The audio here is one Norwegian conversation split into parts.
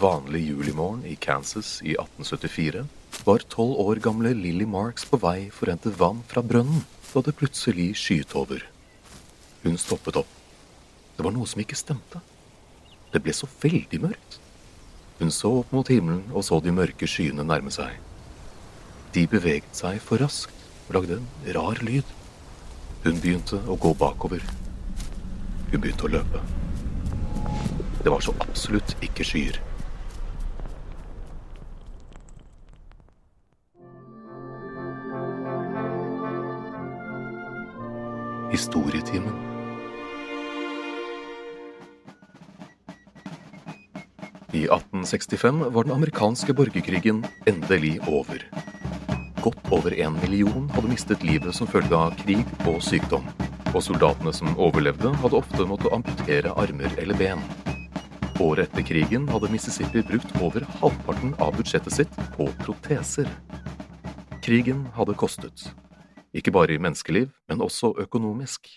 Vanlig julimorgen i Kansas i 1874 var tolv år gamle Lily Marks på vei for å hente vann fra brønnen da det plutselig skyet over. Hun stoppet opp. Det var noe som ikke stemte. Det ble så veldig mørkt. Hun så opp mot himmelen og så de mørke skyene nærme seg. De beveget seg for raskt og lagde en rar lyd. Hun begynte å gå bakover. Hun begynte å løpe. Det var så absolutt ikke skyer. Historietimen. I 1865 var den amerikanske borgerkrigen endelig over. Godt over en million hadde mistet livet som følge av krig og sykdom. Og soldatene som overlevde, hadde ofte måttet amputere armer eller ben. Året etter krigen hadde Mississippi brukt over halvparten av budsjettet sitt på proteser. Krigen hadde kostet. Ikke bare i menneskeliv, men også økonomisk.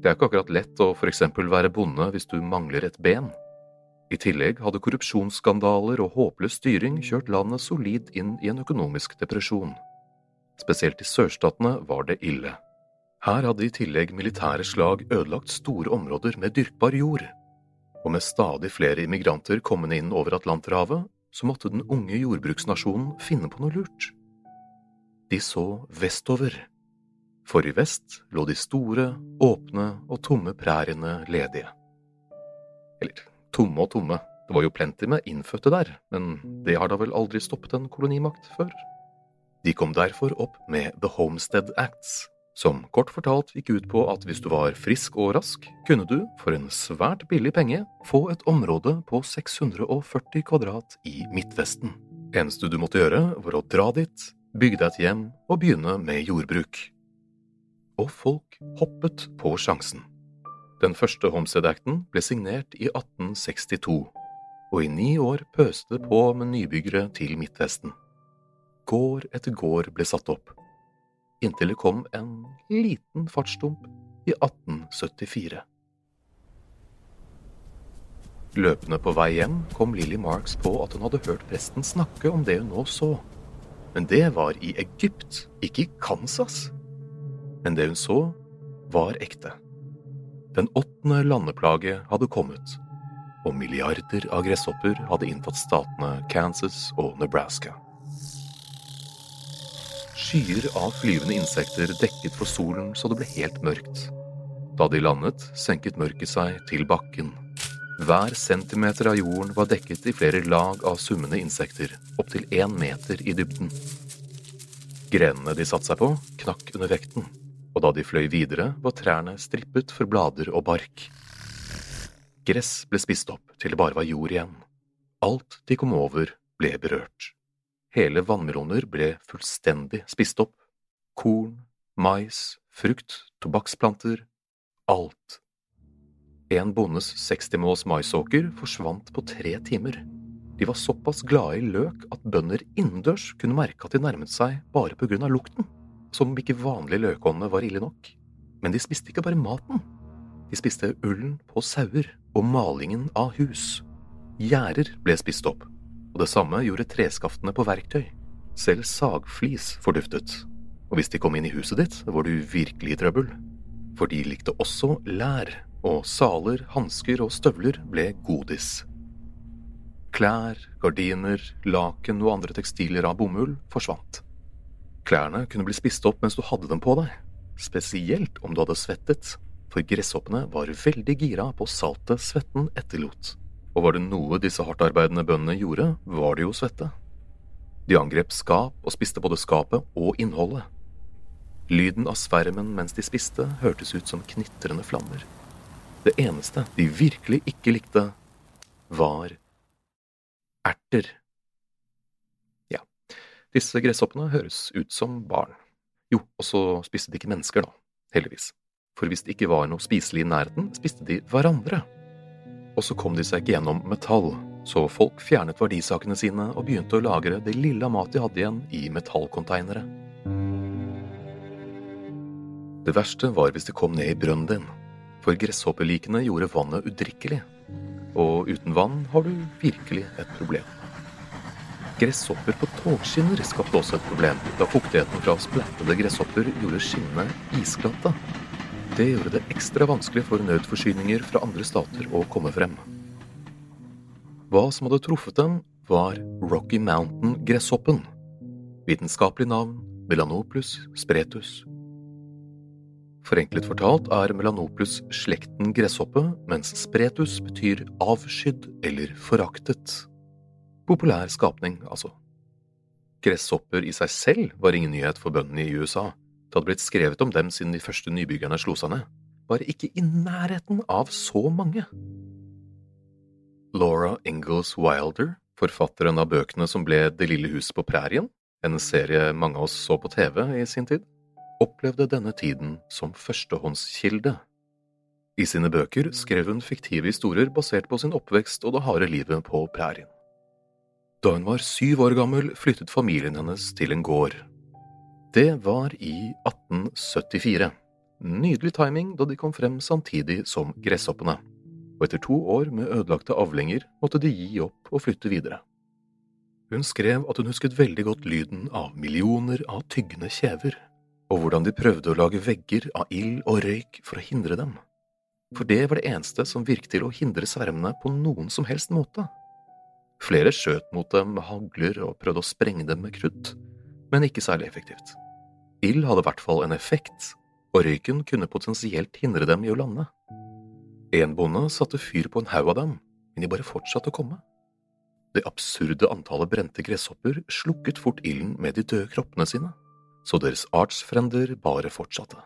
Det er ikke akkurat lett å for eksempel være bonde hvis du mangler et ben. I tillegg hadde korrupsjonsskandaler og håpløs styring kjørt landet solid inn i en økonomisk depresjon. Spesielt i sørstatene var det ille. Her hadde i tillegg militære slag ødelagt store områder med dyrkbar jord. Og med stadig flere immigranter kommende inn over Atlanterhavet, så måtte den unge jordbruksnasjonen finne på noe lurt. De så vestover. For i vest lå de store, åpne og tomme præriene ledige. Eller tomme og tomme, det var jo plenty med innfødte der, men det har da vel aldri stoppet en kolonimakt før? De kom derfor opp med The Homestead Acts, som kort fortalt gikk ut på at hvis du var frisk og rask, kunne du, for en svært billig penge, få et område på 640 kvadrat i Midtvesten. Eneste du måtte gjøre, var å dra dit, bygge deg et hjem og begynne med jordbruk. Og folk hoppet på sjansen. Den første Homestead-acten ble signert i 1862, og i ni år pøste det på med nybyggere til Midtvesten. Gård etter gård ble satt opp. inntil det kom en liten fartsdump i 1874. Løpende på vei hjem kom Lily Marks på at hun hadde hørt presten snakke om det hun nå så. Men det var i Egypt, ikke i Kansas. Men det hun så, var ekte. Den åttende landeplage hadde kommet, og milliarder av gresshopper hadde inntatt statene Kansas og Nebraska. Skyer av flyvende insekter dekket for solen så det ble helt mørkt. Da de landet, senket mørket seg til bakken. Hver centimeter av jorden var dekket i flere lag av summende insekter, opptil én meter i dybden. Grenene de satte seg på, knakk under vekten, og da de fløy videre, var trærne strippet for blader og bark. Gress ble spist opp til det bare var jord igjen. Alt de kom over, ble berørt. Hele vannmeloner ble fullstendig spist opp. Korn, mais, frukt, tobakksplanter – alt. En bondes 60-måls maisåker forsvant på tre timer. De var såpass glade i løk at bønder innendørs kunne merke at de nærmet seg bare på grunn av lukten, som om ikke vanlige løkåndene var ille nok. Men de spiste ikke bare maten. De spiste ullen på sauer og malingen av hus. Gjerder ble spist opp, og det samme gjorde treskaftene på verktøy. Selv sagflis forduftet. Og hvis de kom inn i huset ditt, var du virkelig i trøbbel. For de likte også lær, og saler, hansker og støvler ble godis. Klær, gardiner, laken og andre tekstiler av bomull forsvant. Klærne kunne bli spist opp mens du hadde dem på deg, spesielt om du hadde svettet, for gresshoppene var veldig gira på saltet svetten etterlot. Og var det noe disse hardtarbeidende bøndene gjorde, var det jo svette. De angrep skap og spiste både skapet og innholdet. Lyden av svermen mens de spiste, hørtes ut som knitrende flammer. Det eneste de virkelig ikke likte, var erter. Disse gresshoppene høres ut som barn. Jo, og så spiste de ikke mennesker, da, heldigvis. For hvis det ikke var noe spiselig i nærheten, spiste de hverandre. Og så kom de seg ikke gjennom metall, så folk fjernet verdisakene sine og begynte å lagre det lille mat de hadde igjen, i metallkonteinere. Det verste var hvis det kom ned i brønnen din, for gresshoppelikene gjorde vannet udrikkelig og uten vann har du virkelig et problem. Gresshopper på togskinner skapte også et problem, da fuktigheten fra splettede gresshopper gjorde skinnene isglatte. Det gjorde det ekstra vanskelig for nødforsyninger fra andre stater å komme frem. Hva som hadde truffet dem, var Rocky Mountain-gresshoppen. Vitenskapelig navn Melanoplus spretus Forenklet fortalt er Melanoplus slekten gresshoppe, mens spretus betyr avskydd eller foraktet. Populær skapning, altså. Gresshopper i seg selv var ingen nyhet for bøndene i USA. Det hadde blitt skrevet om dem siden de første nybyggerne slo seg ned, bare ikke i nærheten av så mange. Laura Ingalls Wilder, forfatteren av bøkene som ble Det lille huset på prærien, en serie mange av oss så på TV i sin tid, opplevde denne tiden som førstehåndskilde. I sine bøker skrev hun fiktive historier basert på sin oppvekst og det harde livet på prærien. Da hun var syv år gammel, flyttet familien hennes til en gård. Det var i 1874. Nydelig timing da de kom frem samtidig som gresshoppene, og etter to år med ødelagte avlinger måtte de gi opp og flytte videre. Hun skrev at hun husket veldig godt lyden av millioner av tyggende kjever og hvordan de prøvde å lage vegger av ild og røyk for å hindre dem. For det var det eneste som virket til å hindre svermene på noen som helst måte. Flere skjøt mot dem med hagler og prøvde å sprenge dem med krutt, men ikke særlig effektivt. Ild hadde i hvert fall en effekt, og røyken kunne potensielt hindre dem i å lande. En bonde satte fyr på en haug av dem, men de bare fortsatte å komme. Det absurde antallet brente gresshopper slukket fort ilden med de døde kroppene sine så deres artsfrender bare fortsatte.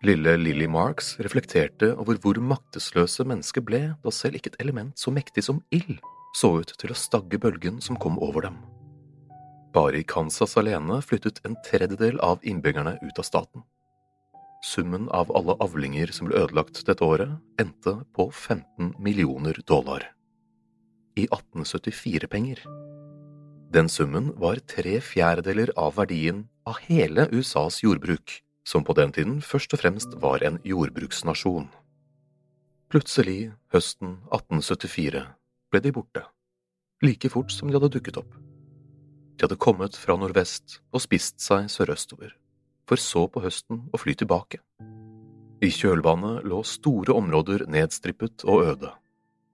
Lille Lily Marks reflekterte over hvor maktesløse mennesker ble da selv ikke et element så mektig som ild så ut til å stagge bølgen som kom over dem. Bare i Kansas alene flyttet en tredjedel av innbyggerne ut av staten. Summen av alle avlinger som ble ødelagt dette året, endte på 15 millioner dollar. I 1874-penger. Den summen var tre fjerdedeler av verdien av hele USAs jordbruk, som på den tiden først og fremst var en jordbruksnasjon. Plutselig, høsten 1874, ble de borte, like fort som de hadde dukket opp. De hadde kommet fra nordvest og spist seg sørøstover, for så på høsten å fly tilbake. I kjølvannet lå store områder nedstrippet og øde.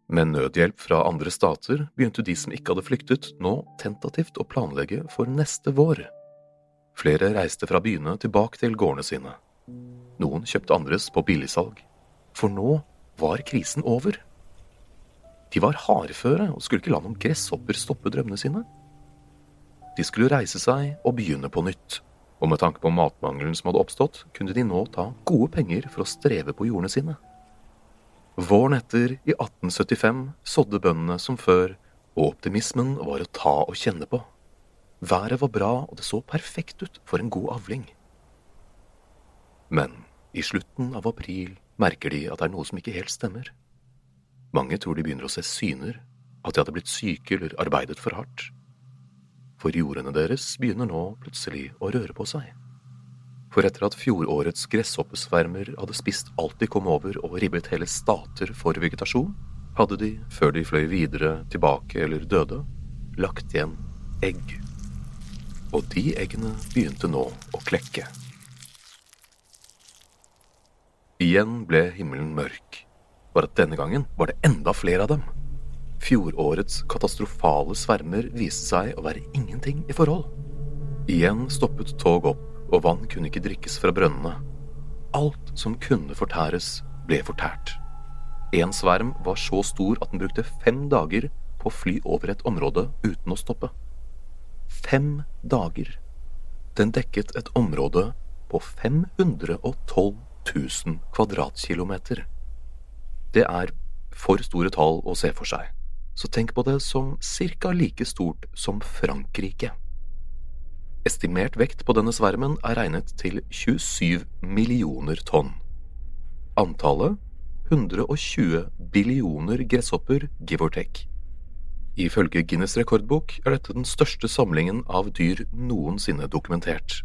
Med nødhjelp fra andre stater begynte de som ikke hadde flyktet, nå tentativt å planlegge for neste vår. Flere reiste fra byene tilbake til gårdene sine. Noen kjøpte andres på billigsalg. For nå var krisen over. De var hardføre og skulle ikke la noen gresshopper stoppe drømmene sine. De skulle reise seg og begynne på nytt, og med tanke på matmangelen som hadde oppstått, kunne de nå ta gode penger for å streve på jordene sine. Våren etter, i 1875, sådde bøndene som før, og optimismen var å ta og kjenne på. Været var bra, og det så perfekt ut for en god avling. Men i slutten av april merker de at det er noe som ikke helt stemmer. Mange tror de begynner å se syner, at de hadde blitt syke eller arbeidet for hardt. For jordene deres begynner nå plutselig å røre på seg. For etter at fjorårets gresshoppesvermer hadde spist alt de kom over og ribbet hele stater for vegetasjon, hadde de, før de fløy videre, tilbake eller døde, lagt igjen egg. Og de eggene begynte nå å klekke. Igjen ble himmelen mørk, bare at denne gangen var det enda flere av dem. Fjorårets katastrofale svermer viste seg å være ingenting i forhold. Igjen stoppet tog opp og vann kunne ikke drikkes fra brønnene. Alt som kunne fortæres, ble fortært. En sverm var så stor at den brukte fem dager på å fly over et område uten å stoppe. Fem dager. Den dekket et område på 512 000 kvadratkilometer. Det er for store tall å se for seg, så tenk på det som cirka like stort som Frankrike. Estimert vekt på denne svermen er regnet til 27 millioner tonn. Antallet 120 billioner gresshopper, give or take. Ifølge Guinness rekordbok er dette den største samlingen av dyr noensinne dokumentert.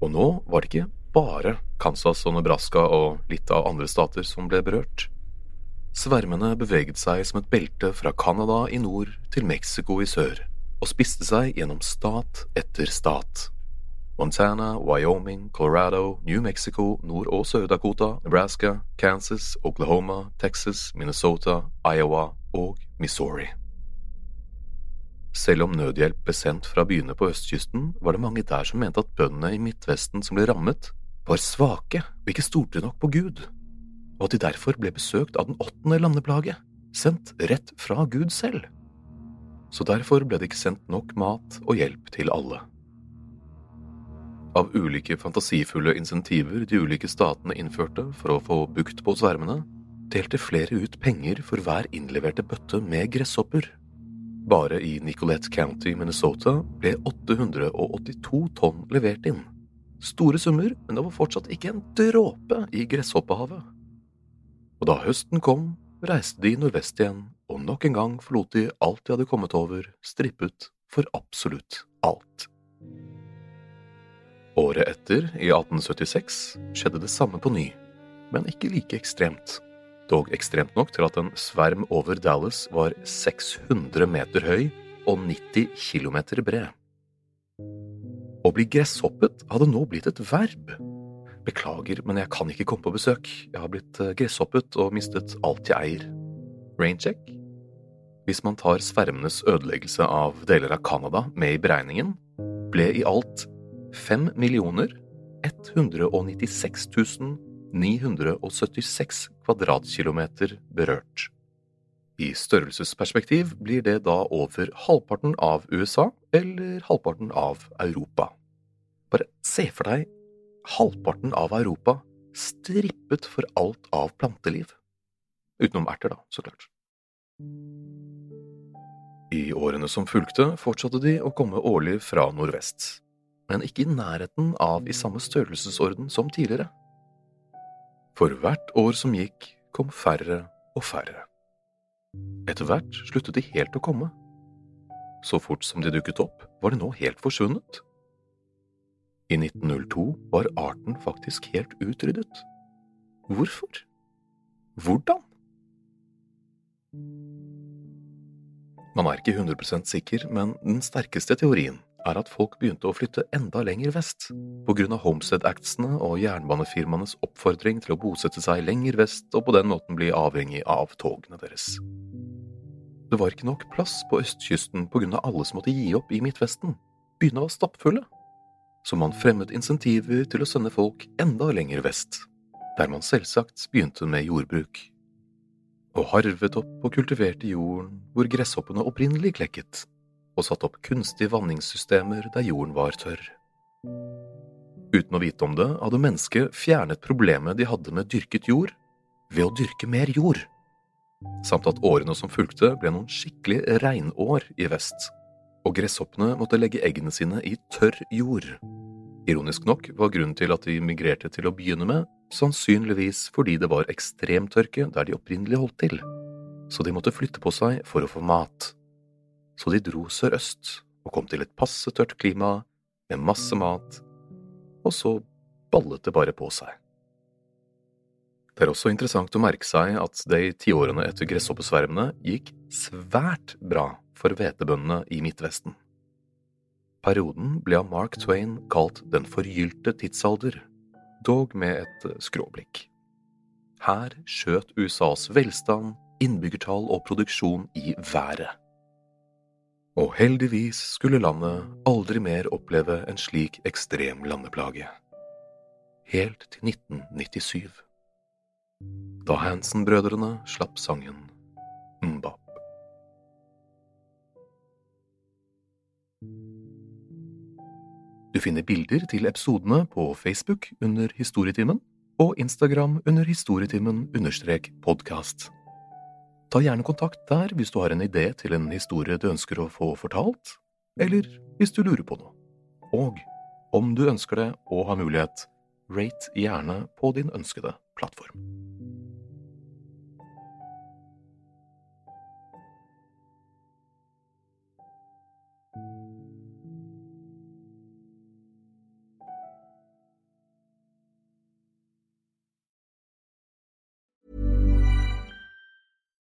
Og nå var det ikke bare Kansas og Nebraska og litt av andre stater som ble berørt. Svermene beveget seg som et belte fra Canada i nord til Mexico i sør og spiste seg gjennom stat etter stat. Montana, Wyoming, Colorado, New Mexico, Nord- og Sør-Dakota, Nebraska, Kansas, Oklahoma, Texas, Minnesota, Iowa og Missouri. Selv om nødhjelp ble sendt fra byene på østkysten, var det mange der som mente at bøndene i Midtvesten som ble rammet, var svake og ikke stolte nok på Gud, og at de derfor ble besøkt av den åttende landeplage, sendt rett fra Gud selv så derfor ble det ikke sendt nok mat og hjelp til alle. Av ulike fantasifulle insentiver de ulike statene innførte for å få bukt på svermene, delte flere ut penger for hver innleverte bøtte med gresshopper. Bare i Nicolette County, Minnesota ble 882 tonn levert inn. Store summer, men det var fortsatt ikke en dråpe i gresshoppehavet. Og da høsten kom, reiste de nordvest igjen og nok en gang forlot de alt de hadde kommet over, strippet for absolutt alt. Året etter, i 1876, skjedde det samme på ny, men ikke like ekstremt. Dog ekstremt nok til at en sverm over Dallas var 600 meter høy og 90 kilometer bred. Å bli gresshoppet hadde nå blitt et verb. Beklager, men jeg kan ikke komme på besøk. Jeg har blitt eh, gresshoppet og mistet alt jeg eier. Raincheck hvis man tar svermenes ødeleggelse av deler av Canada med i beregningen, ble i alt 5 196 976 kvadratkilometer berørt. I størrelsesperspektiv blir det da over halvparten av USA eller halvparten av Europa. Bare se for deg halvparten av Europa strippet for alt av planteliv. Utenom erter, da, så klart. I årene som fulgte, fortsatte de å komme årlig fra nordvest, men ikke i nærheten av i samme størrelsesorden som tidligere. For hvert år som gikk, kom færre og færre. Etter hvert sluttet de helt å komme. så fort som de dukket opp, var de nå helt forsvunnet. I 1902 var arten faktisk helt utryddet. Hvorfor? Hvordan? Man er ikke 100 sikker, men den sterkeste teorien er at folk begynte å flytte enda lenger vest, på grunn av Homestead-actsene og jernbanefirmaenes oppfordring til å bosette seg lenger vest og på den måten bli avhengig av togene deres. Det var ikke nok plass på østkysten på grunn av alle som måtte gi opp i Midtvesten. Byene var stappfulle. Så man fremmet insentiver til å sende folk enda lenger vest, der man selvsagt begynte med jordbruk. Og harvet opp og kultiverte jorden hvor gresshoppene opprinnelig klekket, og satt opp kunstige vanningssystemer der jorden var tørr. Uten å vite om det hadde mennesket fjernet problemet de hadde med dyrket jord, ved å dyrke mer jord, samt at årene som fulgte ble noen skikkelig regnår i vest, og gresshoppene måtte legge eggene sine i tørr jord. Ironisk nok var grunnen til at de migrerte til å begynne med, sannsynligvis fordi det var ekstremtørke der de opprinnelig holdt til, så de måtte flytte på seg for å få mat så de dro sørøst og kom til et passe tørt klima med masse mat, og så ballet det bare på seg. Det er også interessant å merke seg at det i tiårene etter gresshoppesvermene gikk svært bra for hvetebøndene i Midtvesten. Perioden ble av Mark Twain kalt den forgylte tidsalder, dog med et skråblikk. Her skjøt USAs velstand, innbyggertall og produksjon i været. Og heldigvis skulle landet aldri mer oppleve en slik ekstrem landeplage. Helt til 1997. Da Hansen-brødrene slapp sangen Mbap. Du finner bilder til episodene på Facebook under Historietimen og Instagram under historietimen understrek podkast. Ta gjerne kontakt der hvis du har en idé til en historie du ønsker å få fortalt, eller hvis du lurer på noe. Og om du ønsker det og har mulighet, rate gjerne på din ønskede plattform.